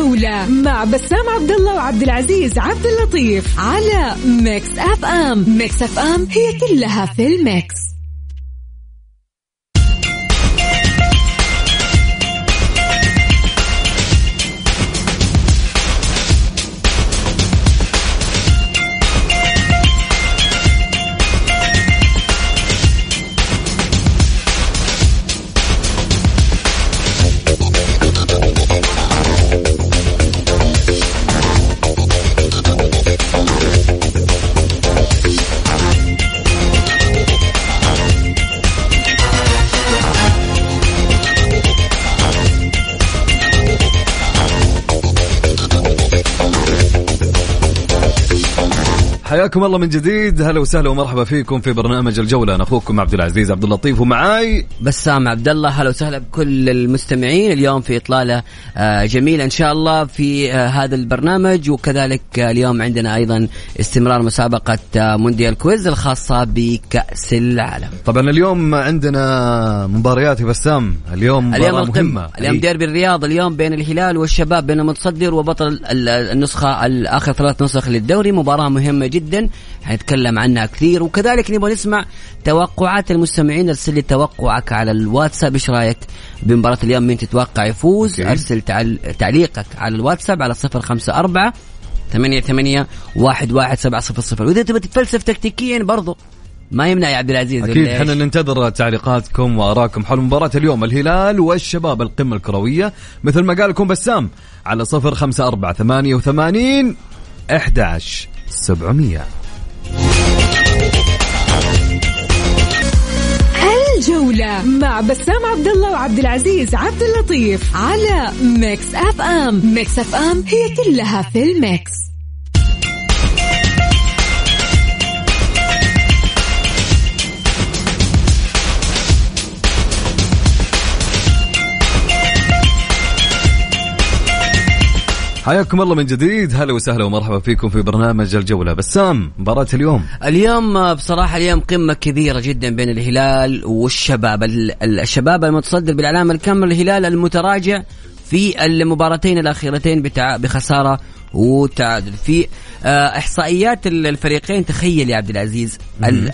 الجولة مع بسام عبد الله وعبد العزيز عبد اللطيف على ميكس أف أم. ميكس أف أم هي كلها في الميكس. حياكم الله من جديد. هلا وسهلا ومرحبا فيكم في برنامج الجولة. أنا أخوكم عبد العزيز عبد اللطيف ومعاي بسام عبد الله. هلا وسهلا بكل المستمعين اليوم في إطلالة آه، جميلة إن شاء الله في آه، هذا البرنامج. وكذلك آه، اليوم عندنا أيضا استمرار مسابقة مونديال كويز الخاصة بكأس العالم. طبعا اليوم عندنا مباريات يا بسام. اليوم اليوم القمة. اليوم ديربي الرياض اليوم بين الهلال والشباب بين المتصدر وبطل النسخة الآخر ثلاث نسخ للدوري. مباراة مهمة جدا. جدا حنتكلم عنها كثير. وكذلك نبغى نسمع توقعات المستمعين أرسل لي توقعك على الواتساب. إيش رأيك بمباراة اليوم؟ مين تتوقع يفوز؟ okay. أرسل تعليقك على الواتساب على صفر خمسة أربعة ثمانية ثمانية واحد واحد سبعة صفر صفر. وإذا تبغى تتفلسف تكتيكيا برضو ما يمنع يا عبد العزيز أكيد. إحنا ننتظر تعليقاتكم وآرائكم حول مباراة اليوم. الهلال والشباب القمة الكروية مثل ما قال لكم بسام على صفر خمسة أربعة ثمانية وثمانين أحد سبعمية. الجولة مع بسام عبد الله وعبد العزيز عبد اللطيف على ميكس أف أم. ميكس أف أم هي كلها في الميكس. حياكم الله من جديد. هلا وسهلا ومرحبا فيكم في برنامج الجولة. بسام مباراة اليوم. اليوم بصراحة اليوم قمة كبيرة جدا بين الهلال والشباب. الشباب المتصدر بالعلامة الكاملة الهلال المتراجع في المباراتين الأخيرتين بخسارة وتعادل. في آه، إحصائيات الفريقين تخيل يا عبد العزيز.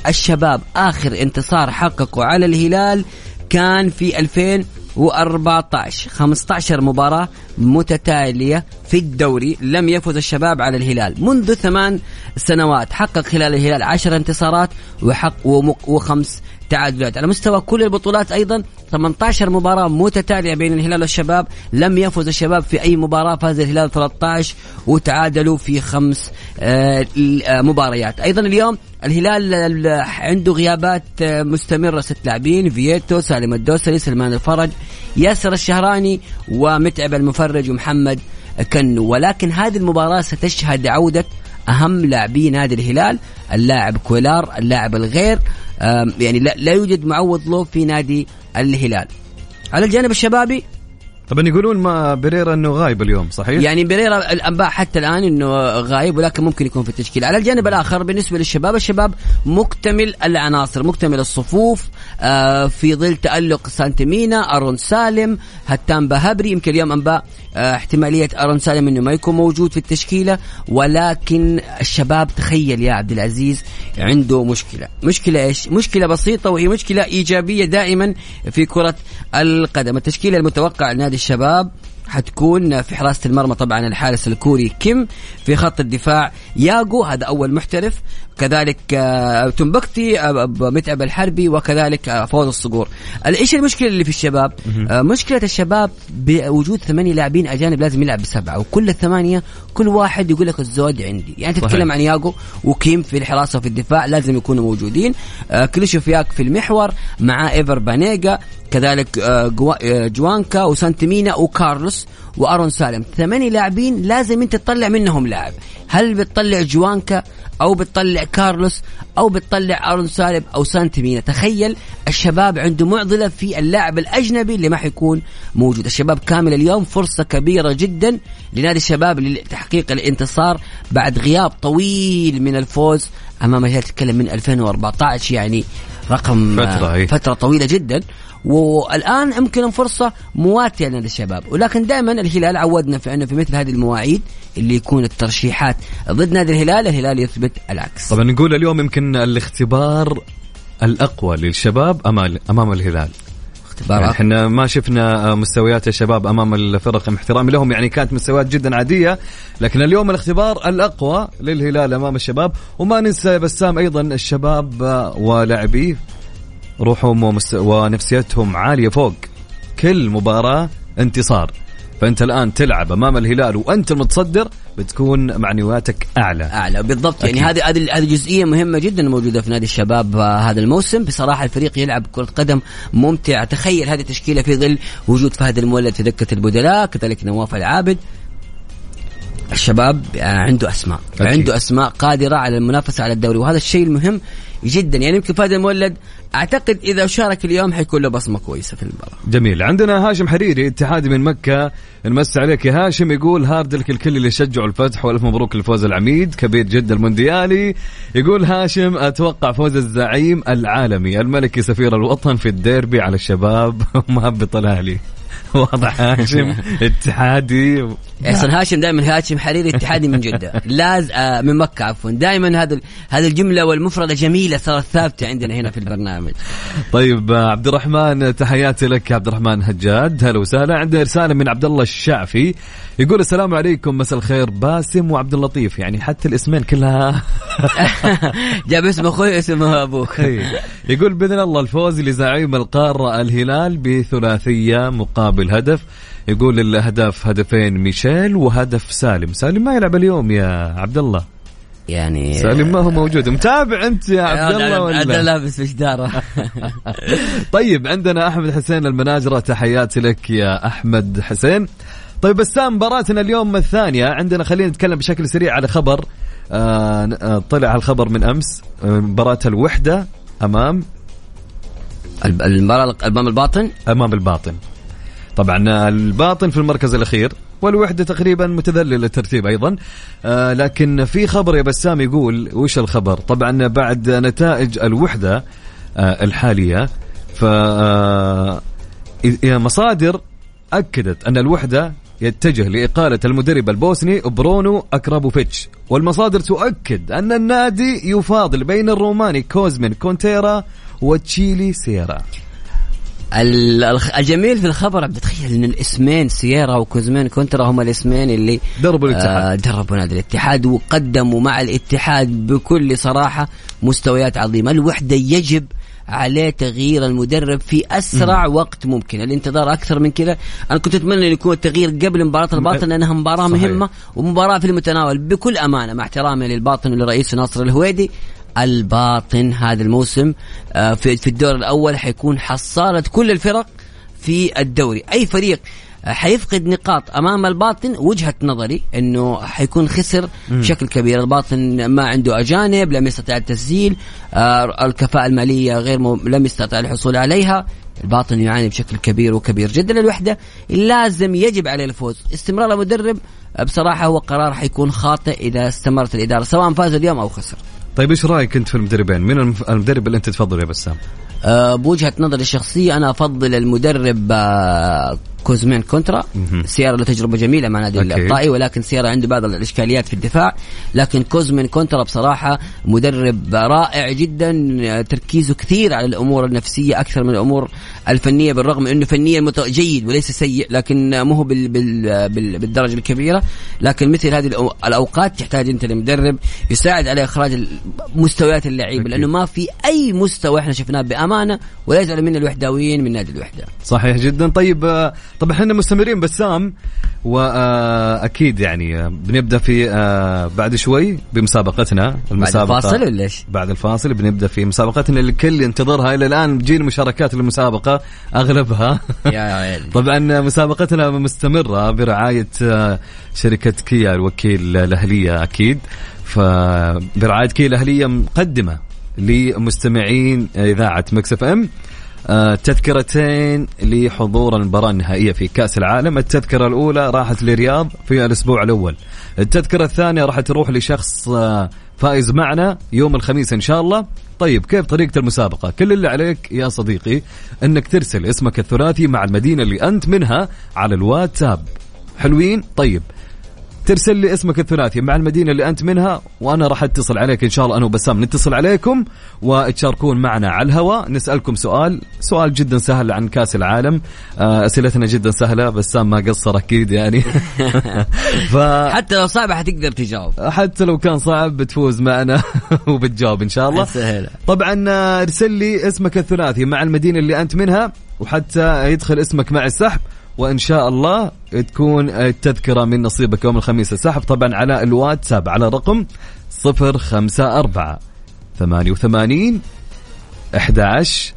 الشباب آخر انتصار حققه على الهلال كان في 2000 و14 15 مباراة متتالية في الدوري لم يفز الشباب على الهلال. منذ ثمان سنوات حقق خلال الهلال 10 انتصارات وحق وخمس تعادلات. على مستوى كل البطولات أيضا 18 مباراة متتالية بين الهلال والشباب. لم يفز الشباب في أي مباراة فاز الهلال 13 وتعادلوا في خمس آه، مباريات. أيضا اليوم الهلال عنده غيابات آه، مستمرة. ست لاعبين فييتو سالم الدوسري سلمان الفرج ياسر الشهراني ومتعب المفرج ومحمد كنو ولكن هذه المباراة ستشهد عودة أهم لاعبي نادي الهلال اللاعب كويلار اللاعب الغير. يعني لا يوجد معوض له في نادي الهلال. على الجانب الشبابي طبعا يقولون ما بريرا إنه غايب اليوم صحيح؟ يعني بريرا الأنباء حتى الآن إنه غايب ولكن ممكن يكون في التشكيل، على الجانب الآخر بالنسبة للشباب، الشباب مكتمل العناصر، مكتمل الصفوف آه في ظل تألق سانتيمينا، أرون سالم، هتان بهبري، يمكن اليوم أنباء آه احتمالية أرون سالم إنه ما يكون موجود في التشكيلة، ولكن الشباب تخيل يا عبد العزيز عنده مشكلة، مشكلة إيش؟ مشكلة بسيطة وهي مشكلة إيجابية دائما في كرة القدم، التشكيله المتوقع لنادي الشباب حتكون في حراسة المرمى طبعا الحارس الكوري كيم في خط الدفاع. ياغو هذا أول محترف. كذلك آه، تنبكتي آه، متعب الحربي وكذلك آه، فوز الصقور. إيش المشكلة اللي في الشباب؟ مشكلة الشباب بوجود ثمانية لاعبين أجانب لازم يلعب بسبعة وكل الثمانية كل واحد يقول لك الزود عندي. يعني تتكلم عن ياغو وكيم في الحراسة وفي الدفاع لازم يكونوا موجودين. كليشوفياك في المحور مع إيفر بانيجا كذلك جوانكا وسانتي مينا وكارلوس وأرون سالم. ثمانية لاعبين لازم أنت تطلع منهم لاعب. هل بتطلع جوانكا أو بتطلع كارلوس أو بتطلع أرون سالم أو سانتي مينا تخيل الشباب عنده معضلة في اللاعب الأجنبي اللي ما حيكون موجود. الشباب كامل اليوم فرصة كبيرة جدا لنادي الشباب لتحقيق الانتصار بعد غياب طويل من الفوز أمام الهلال. تتكلم من 2014 يعني رقم فترة, فترة طويلة جدا. والآن يمكن فرصه مواتية لنا للشباب ولكن دائما الهلال عودنا في أنه في مثل هذه المواعيد اللي يكون الترشيحات ضد نادي الهلال الهلال يثبت العكس. طبعا نقول اليوم يمكن الاختبار الأقوى للشباب امام أمام الهلال. اختبار يعني إحنا ما شفنا مستويات الشباب أمام الفرق احترامي لهم يعني كانت مستويات جدا عادية لكن اليوم الاختبار الأقوى للهلال أمام الشباب. وما ننسى بسام أيضا الشباب ولاعبيه روحهم ومست... ونفسيتهم عالية فوق. كل مباراة انتصار. فأنت الآن تلعب أمام الهلال وأنت المتصدر بتكون معنوياتك أعلى. أعلى بالضبط. يعني هذه هذه هذه جزئية مهمة جدا موجودة في نادي الشباب آه، هذا الموسم. بصراحة الفريق يلعب كرة قدم ممتعة. تخيل هذه التشكيلة في ظل وجود فهد المولد في دكة البدلاء كذلك نواف العابد. الشباب آه، عنده أسماء. أكيد. عنده أسماء قادرة على المنافسة على الدوري وهذا الشيء المهم جدا. يعني يمكن فهد المولد أعتقد إذا شارك اليوم حيكون له بصمة كويسة في المباراة. جميل. عندنا هاشم حريري اتحادي من مكة. نمسي عليك يا هاشم. يقول hard luck الكل اللي شجعوا الفتح وألف مبروك لفوز العميد. كبير جدة المونديالي. يقول هاشم أتوقع فوز الزعيم العالمي. الملكي سفير الوطن في الديربي على الشباب. ومهبط الأهلي. واضح هاشم اتحادي. إحسن هاشم دائما هاشم حريري اتحادي من جدة. لاز آه من مكة عفوا. دائما هذا هذه الجملة والمفردة جميلة صارت ثابته عندنا هنا في البرنامج. طيب آه، عبد الرحمن تحياتي لك عبد الرحمن هجاد. هلا وسهلا. عندنا رساله من عبد الله الشعفي يقول السلام عليكم مساء الخير. باسم وعبد اللطيف يعني حتى الاسمين كلها. جاب اسم أخوي اسم أبوك. يقول بإذن الله الفوز لزعيم القارة الهلال بثلاثية مقابل هدف يقول الأهداف هدفين ميشيل وهدف سالم. سالم ما يلعب اليوم يا عبد الله يعني سالم ما هو موجود. متابع أنت يا عبد الله ولا؟ أنا لابس بشداره طيب عندنا أحمد حسين المناجرة. تحياتي لك يا أحمد حسين. طيب بسام مباراتنا اليوم الثانية. عندنا خلينا نتكلم بشكل سريع على خبر. آه, آه، طلع الخبر من أمس. آه، مباراة الوحدة أمام المباراه امام الباطن؟ أمام الباطن. طبعا الباطن في المركز الأخير والوحدة تقريبا متذلل الترتيب أيضا. آه لكن في خبر يا بسام يقول وش الخبر؟ طبعا بعد نتائج الوحدة آه الحالية ف آه مصادر أكدت أن الوحدة يتجه لإقالة المدرب البوسني برونو أكرابوفيتش. والمصادر تؤكد أن النادي يفاضل بين الروماني كوزمين كونترا وتشيلي سييرا الجميل في الخبر عبد تخيل إن الإسمين سييرا وكوزمين كونترا هم الإسمين اللي دربوا الاتحاد. آه دربوا نادي الاتحاد وقدموا مع الاتحاد بكل صراحة مستويات عظيمة. الوحدة يجب عليه تغيير المدرب في أسرع م. وقت ممكن. الانتظار أكثر من كذا. أنا كنت أتمنى إن يكون التغيير قبل مباراة الباطن لأنها مباراة صحيح. مهمة ومباراة في المتناول. بكل أمانة مع احترامي للباطن ولرئيس ناصر الهويدي الباطن هذا الموسم آه، في الدور الأول حيكون حصاله كل الفرق في الدوري. أي فريق حيفقد نقاط أمام الباطن؟ وجهة نظري إنه حيكون خسر بشكل كبير. الباطن ما عنده أجانب لم يستطع التسجيل آه الكفاءة المالية غير م... لم يستطع الحصول عليها. الباطن يعاني بشكل كبير وكبير جدا. الوحدة لازم يجب عليه الفوز. استمرار المدرب بصراحة هو قرار حيكون خاطئ إذا استمرت الإدارة سواء فاز اليوم أو خسر. طيب إيش رأيك أنت في المدربين؟ من المدرب اللي أنت تفضله يا بسام؟ أه بوجهة نظري الشخصية أنا أفضل المدرب أه كوزمين كونترا. سييرا له تجربة جميلة مع نادي الطائي ولكن سييرا عنده بعض الإشكاليات في الدفاع. لكن كوزمين كونترا بصراحة مدرب رائع جدا. تركيزه كثير على الأمور النفسية أكثر من الأمور الفنية بالرغم أنه فنيا جيد وليس سيء لكن مو هو بال بال بال بالدرجة الكبيرة. لكن مثل هذه الأوقات تحتاج أنت لمدرب يساعد على إخراج مستويات اللعيبة لأنه ما في أي مستوى إحنا شفناه بأمانة ولا يزعل من الوحداويين من نادي الوحدة. صحيح جدا. طيب طبعا إحنا مستمرين بسام وأكيد يعني بنبدأ في آه، بعد شوي بمسابقتنا المسابقه بعد الفاصل ولا إيش؟ بعد الفاصل بنبدأ في مسابقتنا اللي الكل ينتظرها. إلى الآن بتجينا مشاركات المسابقة أغلبها. يا طبعا مسابقتنا مستمرة برعاية آه، شركة كيا الوكيل الأهلية أكيد. فبرعاية كيا الأهلية مقدمة لمستمعين إذاعة ميكس إف إم. تذكرتين لحضور المباراة النهائية في كأس العالم التذكرة الأولى راحت لرياض في الأسبوع الأول التذكرة الثانية راح تروح لشخص آه، فائز معنا يوم الخميس إن شاء الله طيب كيف طريقة المسابقة؟ كل اللي عليك يا صديقي إنك ترسل اسمك الثلاثي مع المدينة اللي أنت منها على الواتساب. حلوين؟ طيب ترسل لي اسمك الثلاثي. مع المدينة اللي أنت منها وأنا راح أتصل عليك إن شاء الله. أنا وبسام نتصل عليكم وتشاركون معنا على الهواء نسألكم سؤال. سؤال جدا سهل عن كأس العالم. آه، أسئلتنا جدا سهلة. بسام ما قصر أكيد يعني. ف... حتى لو صعب حتقدر تجاوب. حتى لو كان صعب بتفوز معنا وبتجاوب إن شاء الله. سهل. طبعا آه، ارسل لي اسمك الثلاثي مع المدينة اللي أنت منها وحتى يدخل اسمك مع السحب. وإن شاء الله تكون التذكرة من نصيبك يوم الخميس السحب طبعا على الواتساب على رقم 054 88 11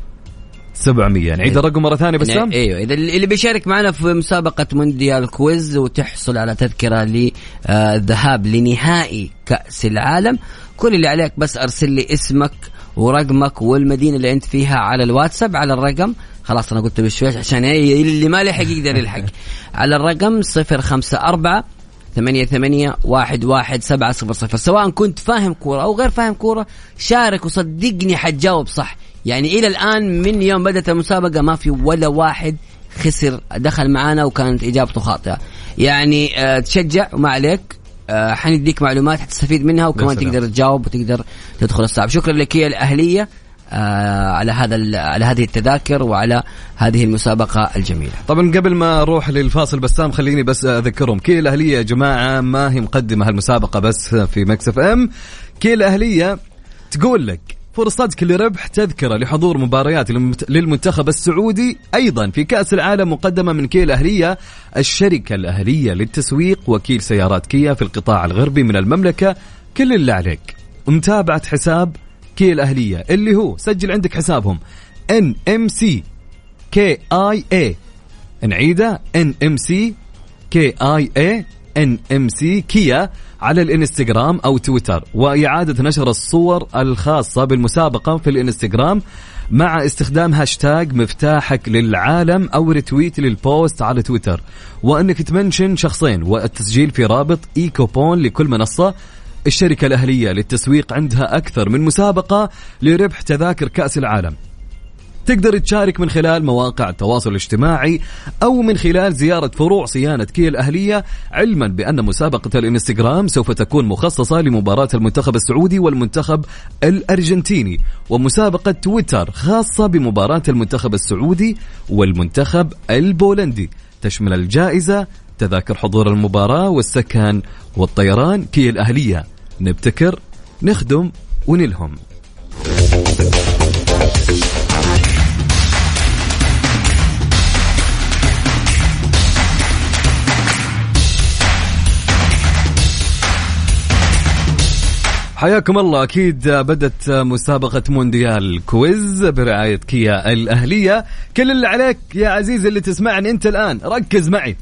700 نعيد الرقم مرة ثانية بسام. أيوه إذا اللي بيشارك معنا في مسابقة مونديال كويز وتحصل على تذكرة للذهاب لنهائي كأس العالم. كل اللي عليك بس أرسل لي اسمك ورقمك والمدينة اللي أنت فيها على الواتساب. على الرقم خلاص أنا قلت بشويش عشان إيه، اللي ما لحق يقدر يلحق. على الرقم 054 ثمانية ثمانية واحد واحد سبعة صفر صفر. سواء كنت فاهم كورة أو غير فاهم كورة شارك وصدقني حتجاوب صح. يعني إلى الآن من يوم بدأت المسابقة ما في ولا واحد خسر دخل معانا وكانت إجابته خاطئة. يعني آه تشجع وما عليك. آه حنديك معلومات حتستفيد منها وكمان تقدر تجاوب وتقدر تدخل السحب شكرا لكيا الأهلية. على هذا على هذه التذاكر وعلى هذه المسابقة الجميلة. طبعا قبل ما أروح للفاصل بسام خليني بس أذكرهم. كيا الأهلية يا جماعة ما هي مقدمة هالمسابقة بس في Mix FM. كيا الأهلية تقول لك فرصتك لربح تذكرة لحضور مباريات للمنتخب السعودي أيضا في كأس العالم مقدمة من كيا الأهلية الشركة الأهلية للتسويق وكيل سيارات كيا في القطاع الغربي من المملكة. كل اللي عليك متابعة حساب كيا الأهلية اللي هو سجل عندك حسابهم. ان ام سي كي اي اي نعيده ان ام سي كي اي اي ان ام سي كيا على الإنستغرام أو تويتر. وإعادة نشر الصور الخاصة بالمسابقة في الإنستغرام مع استخدام هاشتاج مفتاحك للعالم أو retweet لل post على تويتر. وأنك تمنشن شخصين والتسجيل في رابط إيكوبون لكل منصة. الشركة الأهلية للتسويق عندها أكثر من مسابقة لربح تذاكر كأس العالم. تقدر تشارك من خلال مواقع التواصل الاجتماعي أو من خلال زيارة فروع صيانة كيا الأهلية علما بأن مسابقة الإنستغرام سوف تكون مخصصة لمباراة المنتخب السعودي والمنتخب الأرجنتيني ومسابقة تويتر خاصة بمباراة المنتخب السعودي والمنتخب البولندي. تشمل الجائزة تذاكر حضور المباراة والسكن والطيران كي الأهلية. نبتكر نخدم ونلهم. حياكم الله. أكيد بدت مسابقة مونديال كويز برعاية كيا الأهلية. كل اللي عليك يا عزيزي اللي تسمعني أنت الآن. ركز معي.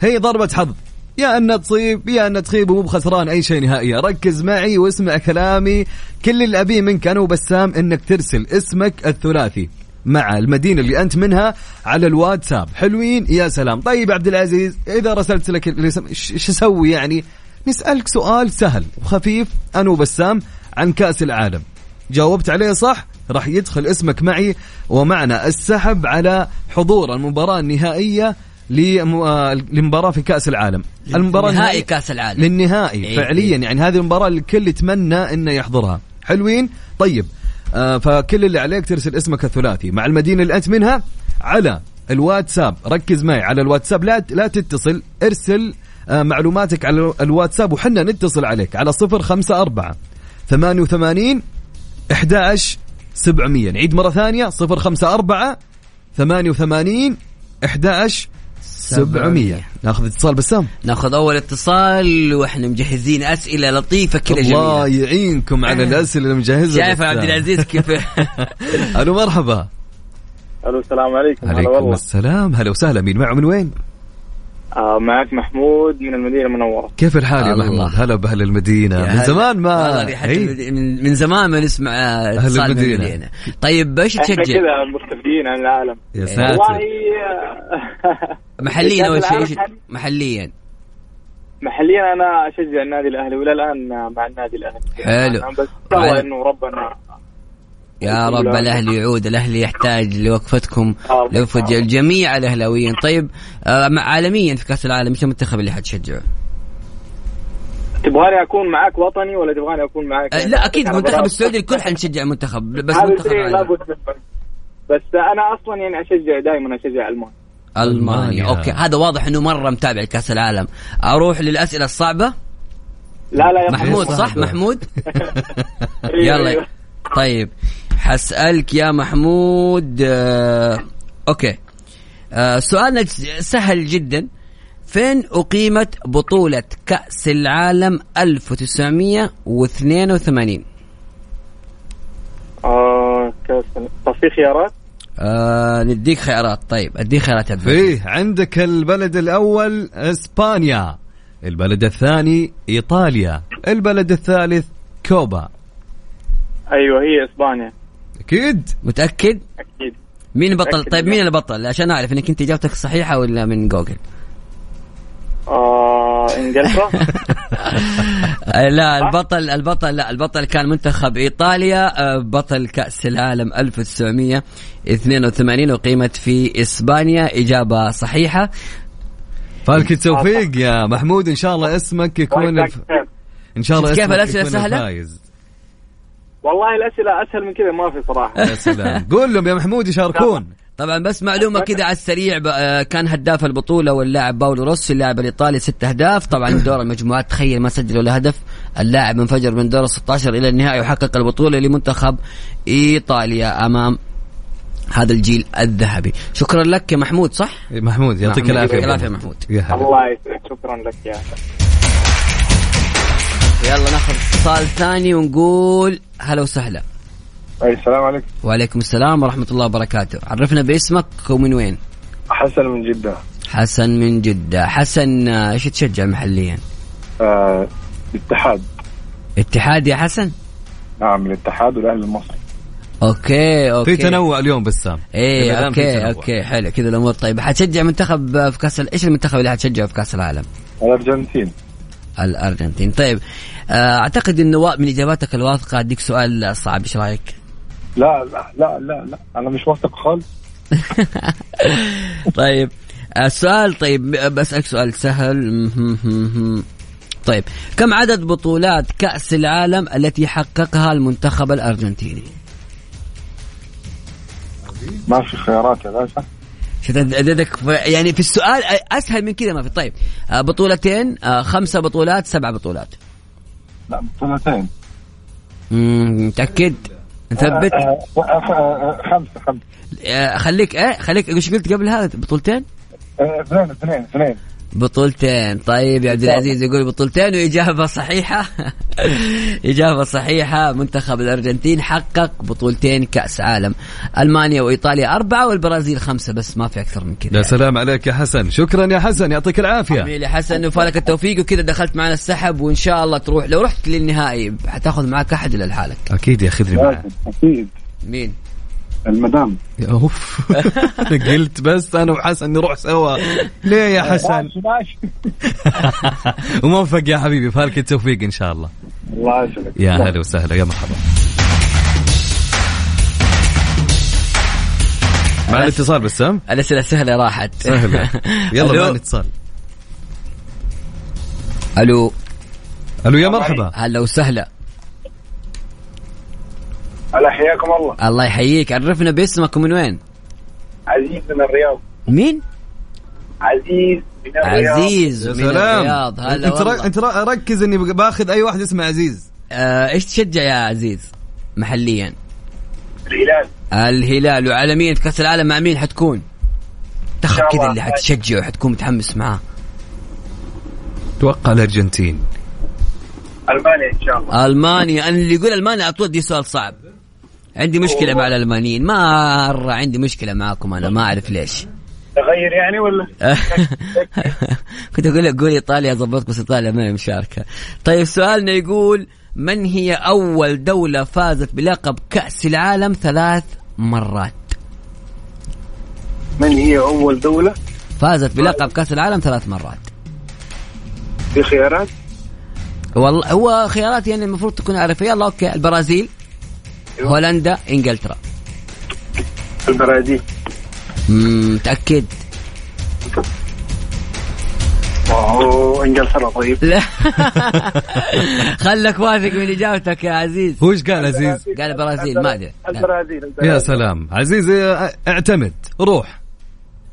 هي ضربة حظ. يا أن تصيب يا أن تخيب ومو بخسران أي شيء نهائيا. ركز معي واسمع كلامي. كل اللي أبيه منك أنا وبسام إنك ترسل اسمك الثلاثي مع المدينة اللي أنت منها على الواتساب. حلوين؟ يا سلام. طيب عبد العزيز إذا رسلت لك إيش أسوي يعني؟ نسألك سؤال سهل وخفيف. أنا وبسام عن كأس العالم. جاوبت عليه صح؟ راح يدخل اسمك معي ومعنا السحب على حضور المباراة النهائية لمباراه في كأس العالم. المباراة نهائي كاس العالم. للنهائي إيه فعليا. إيه. يعني هذه المباراة الكل يتمنى إنه يحضرها. حلوين؟ طيب. آه فكل اللي عليك ترسل اسمك الثلاثي. مع المدينة اللي أنت منها على الواتساب. ركز معي على الواتساب. لا لا تتصل. ارسل آه معلوماتك على الواتساب وحنا نتصل عليك. على صفر خمسة أربعة ثمانية وثمانين أحد سبعمية. نعيد مرة ثانية. صفر خمسة أربعة ثمانية وثمانين أحد 700 ناخذ اتصال بسام. ناخذ أول اتصال وإحنا مجهزين أسئلة لطيفة كذا جميلة. الله يعينكم على الأسئلة اللي مجهزها شايف عبد العزيز كيف؟ ألو مرحبا. ألو السلام عليكم. عليكم السلام. هلا وسهلا. مين معه من وين؟ آه معك محمود من المدينة المنورة. كيف الحال يا محمود؟ هلا بأهل المدينة. من زمان ما من, من زمان ما نسمع أهل المدينة. المدينة. طيب إيش تشجع؟ إحنا كذا مختفيين عن العالم. يا ساتر. والله محليا أول شيء محليا. محليا أنا أشجع النادي الأهلي والى الان مع النادي الأهلي. حلو. بس إنه ربنا يا رب. الاهلي يعود الاهلي يحتاج لوقفتكم. لوقفة الجميع الأهلاويين طيب آه عالميا في كأس العالم إيش المنتخب اللي حتشجعه؟ تبغاني أكون معك وطني ولا تبغاني أكون معك آه لا أكيد المنتخب السعودي الكل حنشجع منتخب بس منتخب عالمي. بس أنا أصلا يعني أشجع دائما أشجع المانيا ألمانيا ألمانيا. أوكي هذا واضح إنه مرة متابع كاس العالم أروح للأسئلة الصعبة لا لا يا محمود صح. محمود أيوة، يلا. طيب حسألك يا محمود آه، أوكي. آه، سؤالنا سهل جدا. فين أقيمت بطولة كأس العالم 1982 آه طب في خيارات؟ آه نديك خيارات. طيب أديك خيارات. فيه عندك البلد الأول إسبانيا البلد الثاني إيطاليا البلد الثالث كوبا. أيوه هي إسبانيا. أكيد. متأكد؟ أكيد. مين البطل؟ متأكد طيب. مين البطل؟ عشان أعرف إنك أنت إجابتك صحيحة ولا من جوجل. آه إنجلترا. آه، لا البطل البطل لا البطل كان منتخب إيطاليا آه، بطل كأس العالم 1982 وقيمت في إسبانيا. إجابة صحيحة. فالك التوفيق يا محمود. إن شاء الله اسمك يكون. إن شاء الله كيف اسمك يكون سهلة؟ الفايز. والله الأسئلة أسهل من كذا ما في صراحة. يا سلام. قول لهم يا محمود يشاركون. طبعا بس معلومة كذا على السريع آه، كان هداف البطولة واللاعب باولو روسي اللاعب الإيطالي ست أهداف. طبعا دور المجموعات تخيل ما سجل ولا هدف. اللاعب انفجر من دور ال 16 إلى النهائي وحقق البطولة لمنتخب إيطاليا أمام هذا الجيل الذهبي. شكرا لك يا محمود صح؟ محمود يعطيك نعم، العافية. يعطيك العافية محمود. يا هلا. الله يسعدك. شكرا لك يا يلا ناخذ اتصال ثاني ونقول هلا وسهلا. أي السلام عليكم. وعليكم السلام ورحمة الله وبركاته. عرفنا باسمك ومن وين؟ حسن من جدة. حسن من جدة. حسن آه، إيش تشجع محليا؟ آه الاتحاد. اتحاد يا حسن؟ نعم الاتحاد والأهلي المصري. okay okay. في تنوع اليوم بسام إيه okay. okay حلو كذا الأمور طيبة. حتشجع منتخب في كأس إيش المنتخب اللي حتشجعه في كأس العالم؟ الأرجنتين. الأرجنتين. طيب آه، أعتقد إنه من إجاباتك الواثقة أديك سؤال صعب إيش رأيك؟ لا لا لا لا, لا. أنا مش واثق خالص. طيب السؤال طيب بسألك سؤال سهل. طيب كم عدد بطولات كأس العالم التي حققها المنتخب الأرجنتيني؟ ما في خيارات يا باشا. شفت أددك. في- يعني في السؤال أسهل من كذا ما في. طيب آه، بطولتين آه، خمسة بطولات سبع بطولات. لا بطولتين. مم، متأكد؟ نثبت؟ آه، خمسة آه، خليك إيه خليك إيش قلت قبلها؟ بطولتين؟ اثنين اثنين اثنين. بطولتين. طيب يا عبد العزيز يقول بطولتين وإجابة صحيحة. إجابة صحيحة. منتخب الأرجنتين حقق بطولتين كأس عالم. ألمانيا وإيطاليا أربعة والبرازيل خمسة. بس ما في أكثر من كذا. يا سلام عليك يا حسن. شكرا يا حسن. يعطيك العافية. حبيبي حسن وفالك التوفيق. وكذا دخلت معنا السحب وإن شاء الله تروح. لو رحت للنهائي حتاخذ معك أحد إلا لحالك أكيد ياخذني معك أكيد. مين؟ المدام. أوف. قلت بس أنا وحسن نروح سوا. ليه يا حسن؟ وموفق يا حبيبي فالك التوفيق إن شاء الله. الله يسعدك يا هلا وسهلا يا مرحبا. مع الاتصال بسام الأسئلة سهلة راحت. سهلة. يلا. مع الاتصال. ألو؟ ألو يا مرحبا. هلا وسهلا. هلا حياكم الله. الله يحييك. عرفنا باسمك ومن وين؟ عزيز من الرياض. مين؟ عزيز من الرياض. عزيز من سلام. الرياض. هلا انت والله. انت. ركز اني باخذ اي واحد اسمه عزيز. آه إيش تشجع يا عزيز محليا؟ الهلال. الهلال. وعالميا في كأس العالم مع مين حتكون؟ تخب إن شاء كذا. اللي حتشجعه وحتكون متحمس معاه. أتوقع الأرجنتين. ألمانيا إن شاء الله. ألمانيا. أنا اللي يقول ألمانيا على طول دي سؤال صعب. عندي مشكلة مع الألمانيين. مره عندي مشكلة معاكم أنا ما أعرف ليش. تغير يعني ولا؟ كنت أقول لك قول إيطاليا ضبطك بس إيطاليا ما هي مشاركة. طيب سؤالنا يقول من هي أول دولة فازت بلقب كأس العالم ثلاث مرات؟ من هي أول دولة؟ فازت بلقب كأس العالم ثلاث مرات. في خيارات؟ والله هو خيارات يعني المفروض تكون عارفها يلا أوكي البرازيل. أيوة. هولندا إنجلترا. البرازيل وهو إنجلترا طيب. لا. خلك واثق من إجابتك يا عزيز. هو إيش قال عزيز؟ قال البرازيل ما أدري. البرازيل. يا سلام. عزيز اعتمد. روح.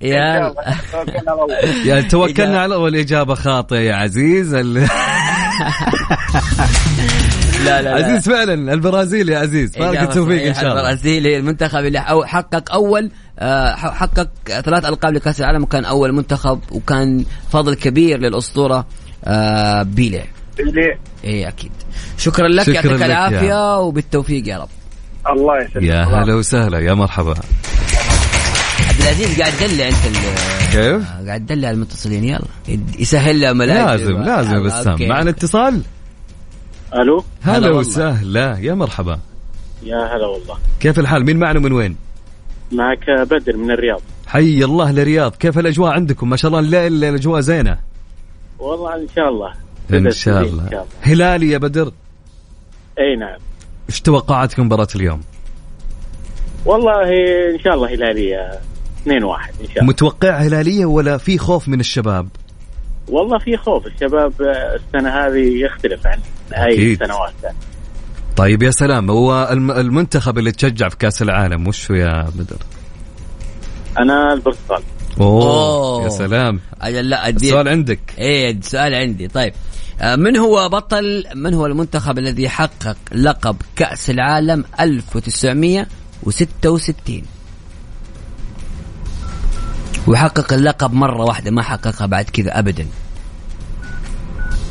يا. توكلنا على الله. يا توكلنا إجابة. على اول اجابه خاطئة يا عزيز. ال... لا لا لا. عزيز فعلا البرازيل يا عزيز. إجابة التوفيق إن. شاء الله. البرازيل هي المنتخب اللي حقق أول آه، حقق ثلاث ألقاب لكأس العالم وكان أول منتخب وكان فضل كبير للأسطورة آه، بيليه. اللي إيه أكيد. شكرا لك يعطيك العافية وبالتوفيق يا رب. الله يسلمك. يا. هلا وسهلا يا مرحبا. عبد العزيز قاعد تدلع انت كيف؟ قاعد تدلع المتصلين يلا. يسهل لها ملاك. لازم لازم يا بسام. معنا اتصال؟ ألو؟ هلا. وسهلا. يا مرحبا. يا هلا والله. كيف الحال؟ مين معنا من وين؟ معك بدر من الرياض. حي الله لرياض. كيف الأجواء عندكم؟ ما شاء الله الليل الأجواء زينة. والله إن شاء الله. إن شاء تزيد الله. هلالي يا بدر. إي نعم. إيش توقعاتك من مباراة اليوم؟ والله إن شاء الله هلالية. 2 1 إن شاء الله. متوقع هلالية ولا في خوف من الشباب؟ والله في خوف. الشباب السنة هذه يختلف عن أي أكيد. سنوات. ثانية. طيب يا سلام هو الم- المنتخب اللي تشجع في كأس العالم وش يا بدر؟ أنا البرتغال. أوه, أوه. يا سلام. لا أدي السؤال عندك. إيه السؤال عندي. طيب آه، من هو بطل من هو المنتخب الذي حقق لقب كأس العالم 1966 وحقق اللقب مرة واحدة ما حققها بعد كذا أبدا.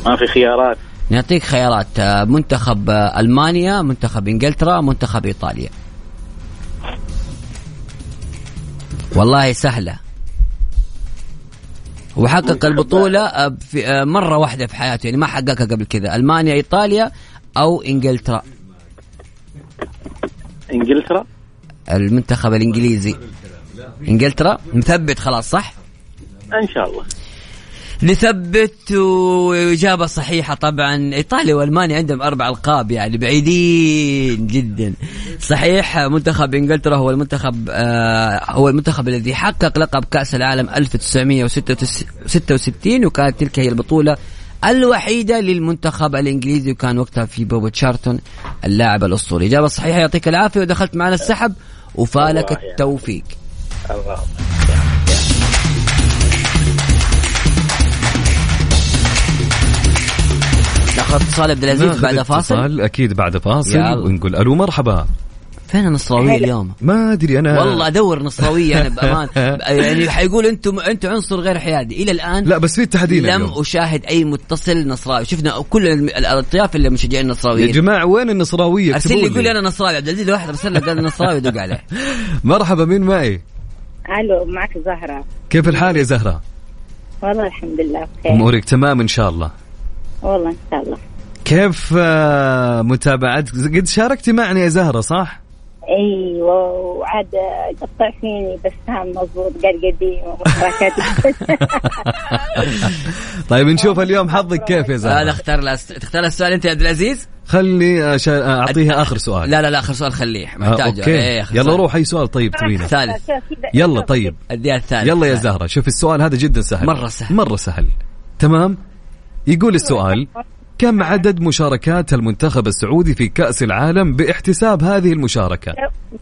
ما في خيارات. نعطيك خيارات آه، منتخب آه، ألمانيا منتخب إنجلترا منتخب إيطاليا. والله سهلة. وحقق البطولة آه، في مرة واحدة في حياته يعني ما حققها قبل كذا. ألمانيا إيطاليا أو إنجلترا. إنجلترا؟ المنتخب الإنجليزي. إنجلترا. مثبت خلاص صح؟ إن شاء الله. نثبت وإجابة صحيحة طبعا. إيطاليا وألمانيا عندهم أربع ألقاب يعني بعيدين جدا. صحيح منتخب إنجلترا هو المنتخب آه هو المنتخب الذي حقق لقب كأس العالم 1966 وكانت تلك هي البطولة الوحيدة للمنتخب الإنجليزي وكان وقتها في بوبو تشارتون اللاعب الأسطوري. إجابة صحيحة يعطيك العافية ودخلت معنا السحب وفالك. التوفيق. الله. ناخذ اتصال عبد العزيز ناخذ بعد فاصل؟ اتصال أكيد بعد فاصل. يلا. ونقول ألو مرحبا. فين النصراوية اليوم؟ ما أدري أنا والله أدور نصراوية أنا بأمان. يعني حيقول أنتم أنتم عنصر غير حيادي. إلى الآن لا بس في تحديد لم اليوم. أشاهد أي متصل نصراوي. شفنا كل الأطياف اللي مشجعين يا النصراويين جماعة وين النصراوية؟ أرسل لي يقول لي. أنا نصراوي. عبد العزيز واحد أرسل له قال نصراوي دق عليه. مرحبا مين معي؟ ألو معك زهرة. كيف الحال يا زهرة؟ والله الحمد لله بخير. أمورك تمام إن شاء الله. والله إن شاء الله. كيف آه، متابعتك؟ قد شاركتي معنا يا زهرة صح؟ أيوه وعاد قطع فيني بس هم مضبوط قال قديم ومشاركات طيب نشوف اليوم حظك كيف يا لا زهرة؟ اختار تختار السؤال أنت يا عبد العزيز؟ خلي أشا- اعطيها اخر سؤال لا لا لا اخر سؤال خليه آه، محتاجه okay إيه، يلا سؤال. روح اي سؤال طيب تبينه ثالث يلا طيب اديها الثالث يلا يا زهره شوف السؤال هذا جدا سهل مرة سهل. مره سهل تمام يقول السؤال كم عدد مشاركات المنتخب السعودي في كأس العالم باحتساب هذه المشاركة؟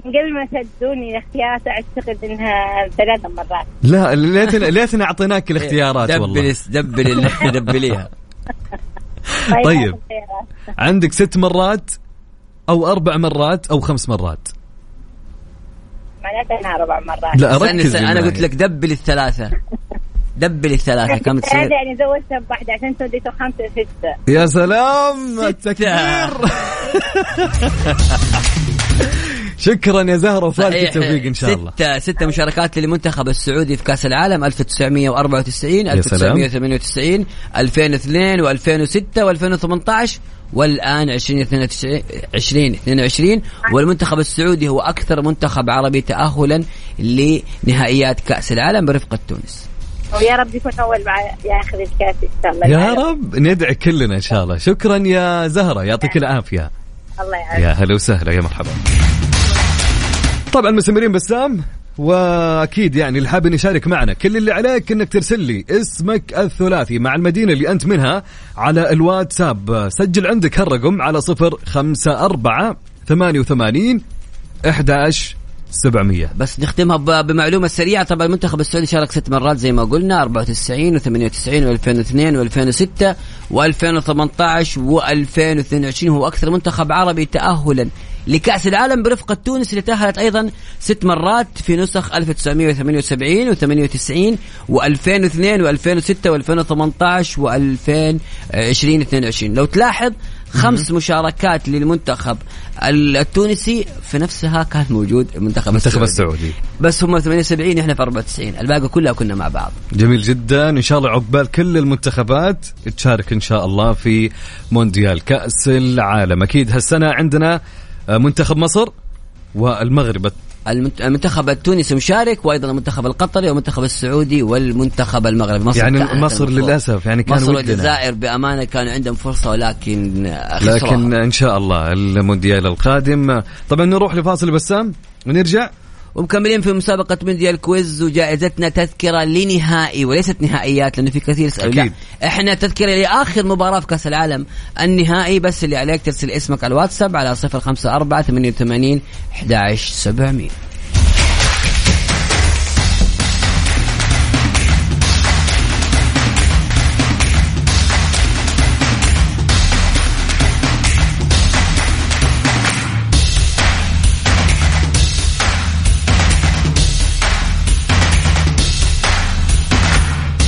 من قبل ما تدوني الاختيارات اعتقد انها ثلاث مرات لا ليتنا ليتنا اعطيناك الاختيارات والله double double دبليها طيب. الخيارات. عندك ست مرات أو أربع مرات أو خمس مرات معناتها انها أربع مرات لا ركز أنا. قلت لك دبل الثلاثة دبل الثلاثة كم تصير؟ هذا يعني زودتها بواحدة عشان سويته خمسة ستة يا سلام التكبير شكرا يا زهرة وفالك. التوفيق إن شاء الله ستة ستة مشاركات للمنتخب السعودي في كأس العالم 1994 يا سلام. 1998 2002 و2006 و2018 والآن 2022 2022 والمنتخب السعودي هو أكثر منتخب عربي تأهلا لنهائيات كأس العالم برفقة تونس ويا رب يكون أول مع ياخذ الكأس ان شاء الله يا. رب ندعي كلنا إن شاء الله شكرا يا زهرة يعطيك العافية الله يعافيك يا هلا وسهلا يا مرحبا طبعا مستمرين بسام وأكيد يعني اللي حابب يشارك معنا. كل اللي عليك إنك ترسل لي اسمك الثلاثي مع المدينة اللي أنت منها على الواتساب. سجل عندك هالرقم على صفر خمسة أربعة ثمانية وثمانين أحداش سبعمية. بس نختمها بمعلومة سريعة. طبعا المنتخب السعودي شارك ست مرات زي ما قلنا 94 و98 و2002 و2006 و2018 و2022 هو أكثر منتخب عربي تاهلا لكأس العالم برفقة تونس اللي تأهلت أيضا ست مرات في نسخ 1978 و98 و2002 و2006 و2018 و2022 لو تلاحظ خمس مشاركات للمنتخب التونسي في نفسها كان موجود المنتخب المنتخب السعودي. السعودي. بس هم 78 إحنا في 94 الباقي كلها كنا مع بعض. جميل جدا. إن شاء الله عقبال كل المنتخبات تشارك إن شاء الله في مونديال كأس العالم. أكيد هالسنة عندنا منتخب مصر والمغرب. المنت- المنتخب التونسي مشارك وأيضا المنتخب القطري والمنتخب السعودي والمنتخب المغربي. مصر يعني مصر. للأسف يعني كان مصر والجزائر بأمانة كان عندهم فرصة ولكن. لكن إن شاء الله المونديال القادم. طبعا نروح لفاصل بسام ونرجع. ومكملين في مسابقة مونديال quiz وجائزتنا تذكرة لنهائي وليست نهائيات لأنه في كثير يسألوا لا. إحنا تذكرة لآخر مباراة في كأس العالم النهائي بس اللي عليك ترسل اسمك على الواتساب على 054 88 11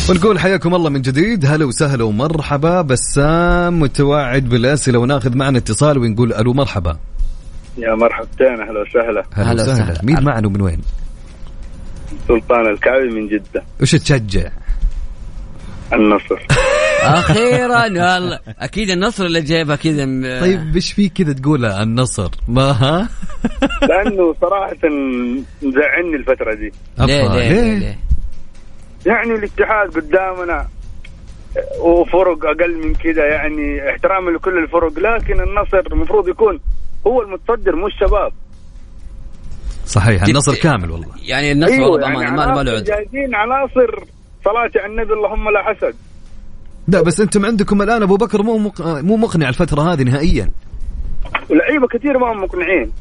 ونقول حياكم الله من جديد. هلا وسهلا ومرحبا. بسام متوعد بالأسئلة وناخذ معنا اتصال ونقول ألو مرحبا. يا مرحبتين أهلا وسهلا. هلا هلا وسهلا. مين معنا ومن وين؟ سلطان الكعبي من جدة. وش تشجع؟ النصر. أخيرا والله أكيد النصر اللي جايبها كذا. م- طيب إيش في كذا تقول النصر. ما ها؟ لأنه صراحة مزعلني الفترة دي. ليه أفا، ليه, ليه, ليه. يعني الاتحاد قدامنا وفرق أقل من كذا يعني احتراما لكل الفرق لكن النصر المفروض يكون هو المتصدر مو الشباب صحيح النصر كامل والله. يعني النصر أيوه والله يعني ما ما له عناصر عذر جاهزين عناصر صلاة على النبي اللهم لا حسد. لا بس أنتم عندكم الآن أبو بكر مو مق... مو مقنع الفترة هذه نهائيا. ولعيبه كثير ما هم مقنعين.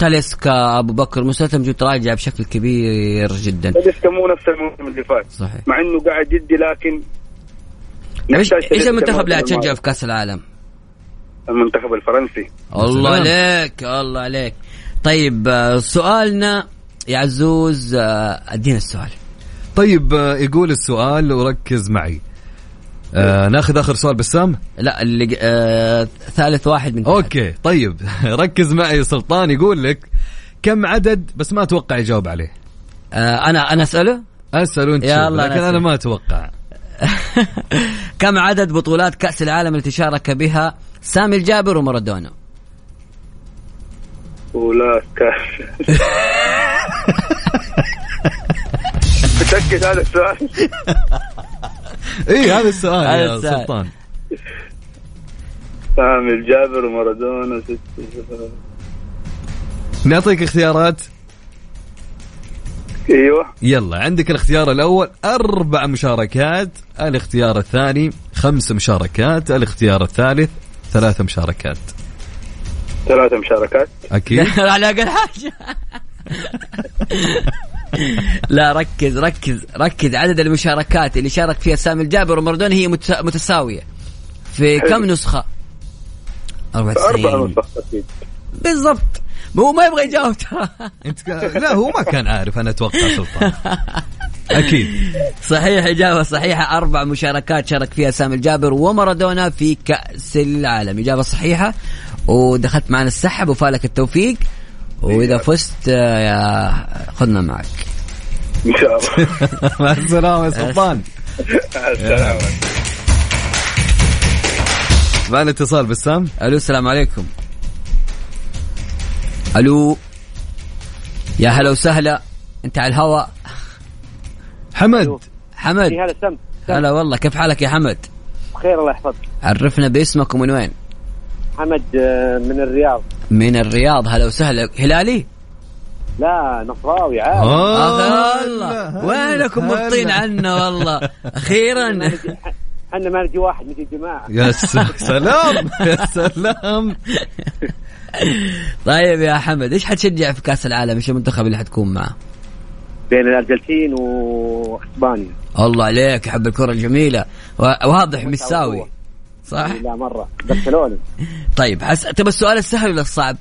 تاليسكا أبو بكر جو تراجع بشكل كبير جدا لسه مو نفس الموسم اللي فات صحيح مع إنه قاعد يدي لكن إيش نحتاج إيش تلاتة المنتخب اللي هتشجعه. في كأس العالم؟ المنتخب الفرنسي الله. عليك الله عليك طيب آه، سؤالنا يا عزوز آه، أدينا السؤال طيب آه، يقول السؤال وركز معي آه ناخذ آخر سؤال بسام؟ لا اللي آه ثالث واحد من تحت. أوكي طيب. ركز معي سلطان يقول لك كم عدد بس ما أتوقع يجاوب عليه. آه أنا أنا أسأله؟ اسال وانت يلا شوف، أنا لكن أنا. ما أتوقع. كم عدد بطولات كأس العالم التي شارك بها سامي الجابر ومارادونا؟ ولا كأس. متأكد هذا السؤال؟ اي إيه، هذا السؤال يا. سلطان. سامي الجابر ومارادونا نعطيك اختيارات؟ أيوه. يلا عندك الاختيار الأول أربع مشاركات الاختيار الثاني خمس مشاركات الاختيار الثالث ثلاث مشاركات. ثلاثة مشاركات؟ أكيد. على أقل حاجة لا ركز ركز ركز. عدد المشاركات اللي شارك فيها سامي الجابر ومارادونا هي متسا- متساوية. في حلو. كم نسخة؟ أربعة 94 نسخ أكيد. بالضبط. هو ما يبغى يجاوب. ترى. انت. لا هو ما كان عارف. أنا أتوقع سلطان. أكيد. صحيح إجابة صحيحة. أربع مشاركات شارك فيها سامي الجابر ومارادونا في كأس العالم. إجابة صحيحة. ودخلت معنا السحب. وفالك التوفيق. وإذا فزت آه، يا خذنا معك. إن شاء الله. مع السلامة يا سلطان. مع السلامة معنا اتصال بسام. ألو السلام عليكم. ألو. يا هلا وسهلا. أنت على الهواء حمد. حمد. هلا سم سم. هلا والله. كيف حالك يا حمد؟ بخير الله يحفظك. عرفنا باسمك ومن وين؟ حمد آه، من الرياض. من الرياض. هلا وسهلا. هلالي؟ لا نصراوي عاد آه. الله وينكم مبطين عنا والله؟ أخيرا. إحنا ما نجي واحد نجي جماعة. يا سلام. يا سلام. طيب يا حمد إيش حتشجع في كأس العالم؟ إيش المنتخب اللي حتكون معه؟ بين الأرجنتين واسبانيا الله عليك يحب الكرة الجميلة. واضح مساوي صح؟ لا مرة. برشلونة. طيب حس... طب السؤال السهل ولا الصعب؟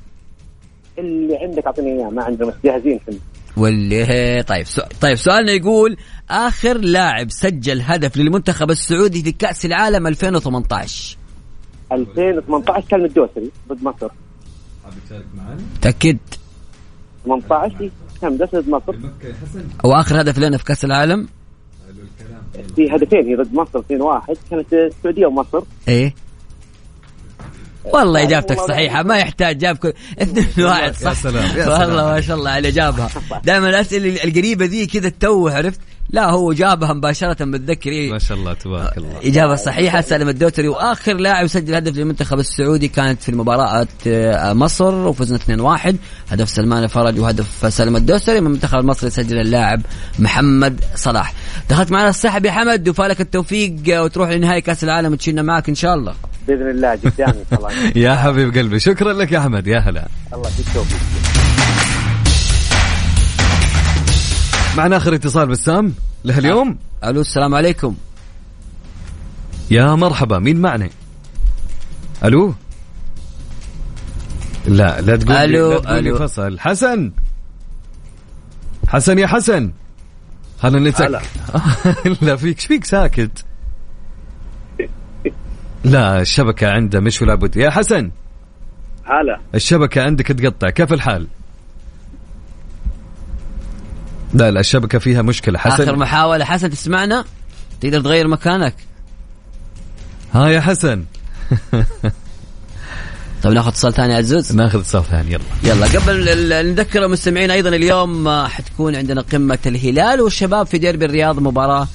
اللي عندك أعطيني إياه ما عندنا بس جاهزين إحنا واللي طيب سو... طيب سؤالنا يقول آخر لاعب سجل هدف للمنتخب السعودي في كأس العالم 2018 2018 كان الدوسري ضد مصر. تأكد. 18 إيه، كان ضد مصر. أو آخر هدف لنا في كأس العالم؟ في هدفين هي ضد مصر 2-1 كانت السعودية ومصر. إيه. والله إجابتك والله صحيحة ما يحتاج جاب كل اثنين واحد. صح يا سلام، يا والله سلام. ما شاء الله عليه جابها. دائما الأسئلة القريبة ذي كذا توه عرفت؟ لا هو جابها مباشرة متذكر إيه؟ ما شاء الله تبارك الله. إجابة صحيحة سالم الدوتري. وآخر لاعب سجل هدف للمنتخب السعودي كانت في المباراة آه، مصر وفزنا 2-1 هدف سلمان الفرج وهدف سالم الدوسري من المنتخب المصري سجل اللاعب محمد صلاح. دخلت معنا السحب يا حمد وفالك التوفيق آه، وتروح لنهائي كأس العالم وتشيلنا معك إن شاء الله. بإذن الله قدام ان شاء الله يا حبيب قلبي شكرا لك يا أحمد يا هلا. الله يديك معنا آخر اتصال بسام له اليوم ألو السلام عليكم. يا مرحبا مين معنا؟ ألو؟ لا لا تقول لا لي ألو. فصل. حسن! حسن يا حسن. هلا. نتك. لا فيك إيش فيك ساكت. لا الشبكة عنده مش ولا بد يا حسن! هلا. الشبكة عندك تقطع كيف الحال؟ لا لا الشبكة فيها مشكلة آخر حسن محاولة حسن تسمعنا؟ تقدر تغير مكانك. ها يا حسن. طيب ناخذ اتصال ثاني عزوز. ناخذ اتصال ثاني يلا. يلا قبل نذكر المستمعين أيضا اليوم حتكون عندنا قمة الهلال والشباب في ديربي الرياض مباراة آه،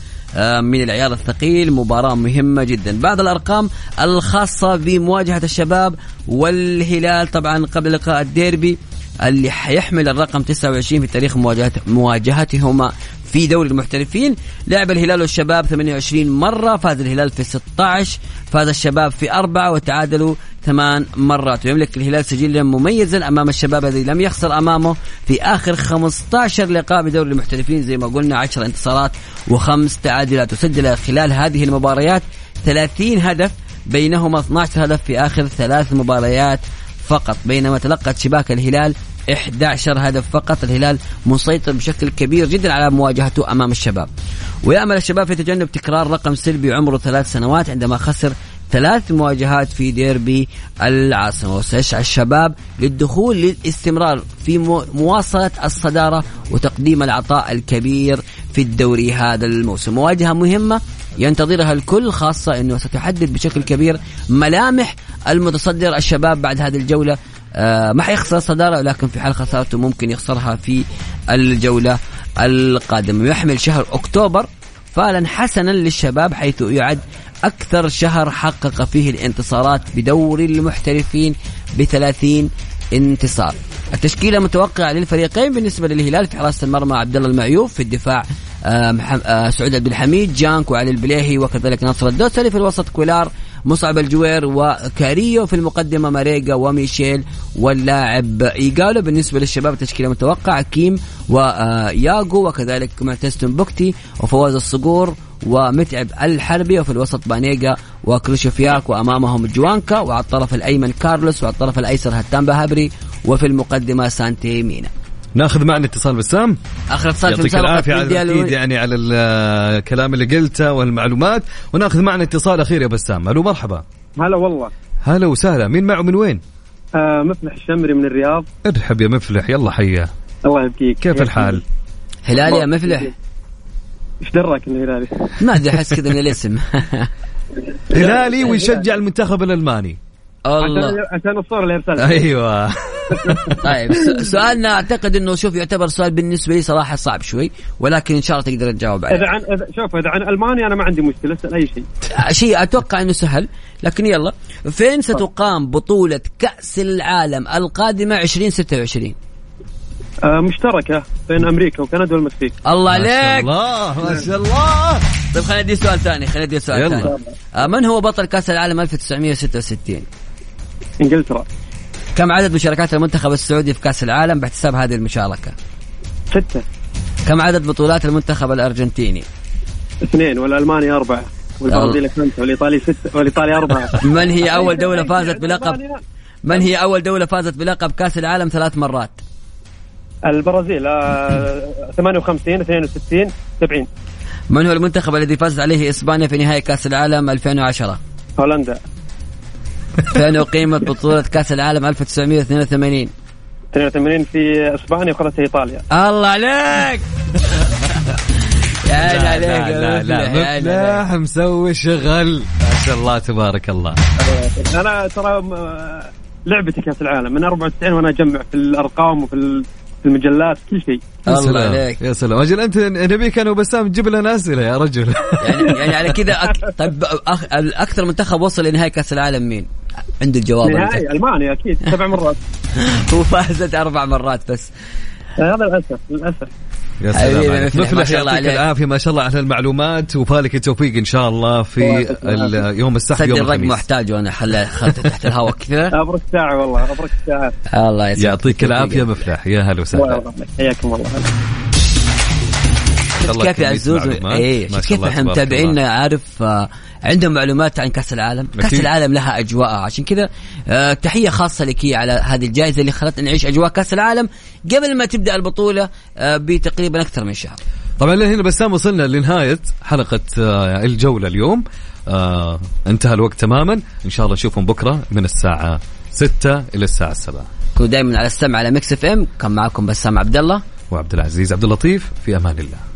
من العيار الثقيل. مباراة مهمة جدا. بعض الأرقام الخاصة بمواجهة الشباب والهلال. طبعا قبل لقاء الديربي اللي حيحمل الرقم 29 في تاريخ مواجهتهما. في دوري المحترفين. لعب الهلال والشباب 28 مرة فاز الهلال في 16 فاز الشباب في أربعة وتعادلوا ثمان مرات. ويملك الهلال سجلا مميزا أمام الشباب الذي لم يخسر أمامه في آخر 15 لقاء بدوري المحترفين. زي ما قلنا 10 انتصارات وخمس تعادلات. وسجل خلال هذه المباريات 30 هدف بينهما 12 هدف في آخر ثلاث مباريات فقط. بينما تلقت شباك الهلال 11 هدف فقط. الهلال مسيطر بشكل كبير جدا على مواجهته أمام الشباب. ويأمل الشباب في تجنب تكرار رقم سلبي عمره ثلاث سنوات عندما خسر ثلاث مواجهات في ديربي العاصمة. وسيسعى الشباب للدخول للاستمرار في مو- مواصلة الصدارة وتقديم العطاء الكبير في الدوري هذا الموسم. مواجهة مهمة ينتظرها الكل خاصة أنه ستحدد بشكل كبير ملامح المتصدر الشباب بعد هذه الجولة ما حيخسر الصدارة ولكن في حال خسارته ممكن يخسرها في الجولة القادمة. يحمل شهر أكتوبر فعلا حسنا للشباب حيث يعد أكثر شهر حقق فيه الانتصارات بدوري المحترفين ب 30 انتصار. التشكيلة متوقعة للفريقين بالنسبة للهلال في حراسة المرمى عبد الله المعيوف في الدفاع آه، آه، سعود عبد الحميد جانك وعلي البليهي وكذلك ناصر الدوسري في الوسط كولار مصعب الجوير وكاريلو في المقدمة ماريغا وميشيل واللاعب إيجالو. بالنسبة للشباب التشكيلة متوقعة. كيم وياغو وكذلك معتز بوكتي وفواز الصقور ومتعب الحربي وفي الوسط بانيجا وكروشوفياك وأمامهم جوانكا وعلى الطرف الأيمن كارلوس وعلى الطرف الأيسر هتان بهبري وفي المقدمة سانتي مينا. ناخذ معنا اتصال بسام. آخر اتصال في يعطيك العافية على أكيد يعني على الكلام اللي قلته والمعلومات. وناخذ معنا اتصال أخير يا بسام. ألو مرحبا. هلا والله. هلا وسهلا. مين معه من وين؟ آه مفلح الشمري من الرياض. ارحب يا مفلح. يلا حياه الله يبقيك كيف الحال؟ هلالي يا مفلح. إيش دراك انه هلالي؟ ما أدري أحس كذا من الاسم. هلالي ويشجع المنتخب الألماني. الله. عشان الصورة اللي ارسلها أيوه. طيب سؤالنا أعتقد إنه شوف يعتبر سؤال بالنسبة لي صراحة صعب شوي ولكن إن شاء الله تقدر تجاوب عليه. إذا عن إذا شوف إذا عن ألمانيا أنا ما عندي مشكلة أسأل أي شيء. شيء أتوقع إنه سهل لكن يلا. فين ستقام بطولة كأس العالم القادمة 2026 آه مشتركة بين أمريكا وكندا والمكسيك. الله ما شاء عليك. الله ما شاء الله. طيب خلينا ندي سؤال ثاني خلينا ندي سؤال يلا. ثاني. آه، من هو بطل كأس العالم 1966 إنجلترا. كم عدد مشاركات المنتخب السعودي في كأس العالم باحتساب هذه المشاركة؟ ستة. كم عدد بطولات المنتخب الأرجنتيني؟ اثنين والالمانيا أربعة والبرازيل خمسة والإيطالي ستة والإيطالي أربعة. من هي أول دولة فازت بلقب من هي أول دولة فازت بلقب كأس العالم ثلاث مرات؟ البرازيل آه 58 62 70 من هو المنتخب الذي فازت عليه إسبانيا في نهائي كأس العالم 2010 هولندا. فين أقيمت بطولة كأس العالم 1982 82 في إسبانيا وخذتها إيطاليا. الله عليك! يا عيني عليك لا يا لا لا مفلح، يا عيني عليك. مفلح مسوي شغل. ما شاء الله تبارك الله. أنا ترى لعبتي كأس العالم. من 94 وأنا أجمع في الأرقام وفي ال- في المجلات كل شيء. يا الله سلام عليك. يا سلام. أجل أنت نبيك أنا وبسام تجيب لنا أسئلة يا رجل. يعني يعني على كذا أك... طيب أخ... الأكثر منتخب وصل لنهائي كأس العالم مين؟ عنده الجواب نهائي المانيا أكيد سبع مرات. وفازت أربع مرات بس. هذا للأسف للأسف. يا سلام مفلح، يعطيك. العافية ما شاء الله على المعلومات وفالك التوفيق إن شاء الله في يوم سجل يوم الرقم الخميس. محتاج وأنا خل خلته تحت الهواء كذا. أبرك ساعة والله أبرك ساعة. الله يعطيك العافية مفلح يا هلا وسهلا. حياكم الله. كيف يا عزوز. إيه كيف إحنا تبارك متابعينا عارف آه، عندهم معلومات عن كأس العالم. كأس. العالم لها اجواءها عشان كذا آه، تحية خاصة لك على هذه الجائزة اللي خلتنا نعيش أجواء كأس العالم قبل ما تبدأ البطولة آه، بتقريبا أكثر من شهر. طبعا لهنا بسام وصلنا لنهاية حلقة آه، الجولة اليوم. آه انتهى الوقت تماما. إن شاء الله نشوفكم بكرة من الساعة 6 إلى الساعة 7 كونوا دائما على السمع على Mix FM. كان معكم بسام عبد الله. وعبد العزيز عبد اللطيف. في أمان الله.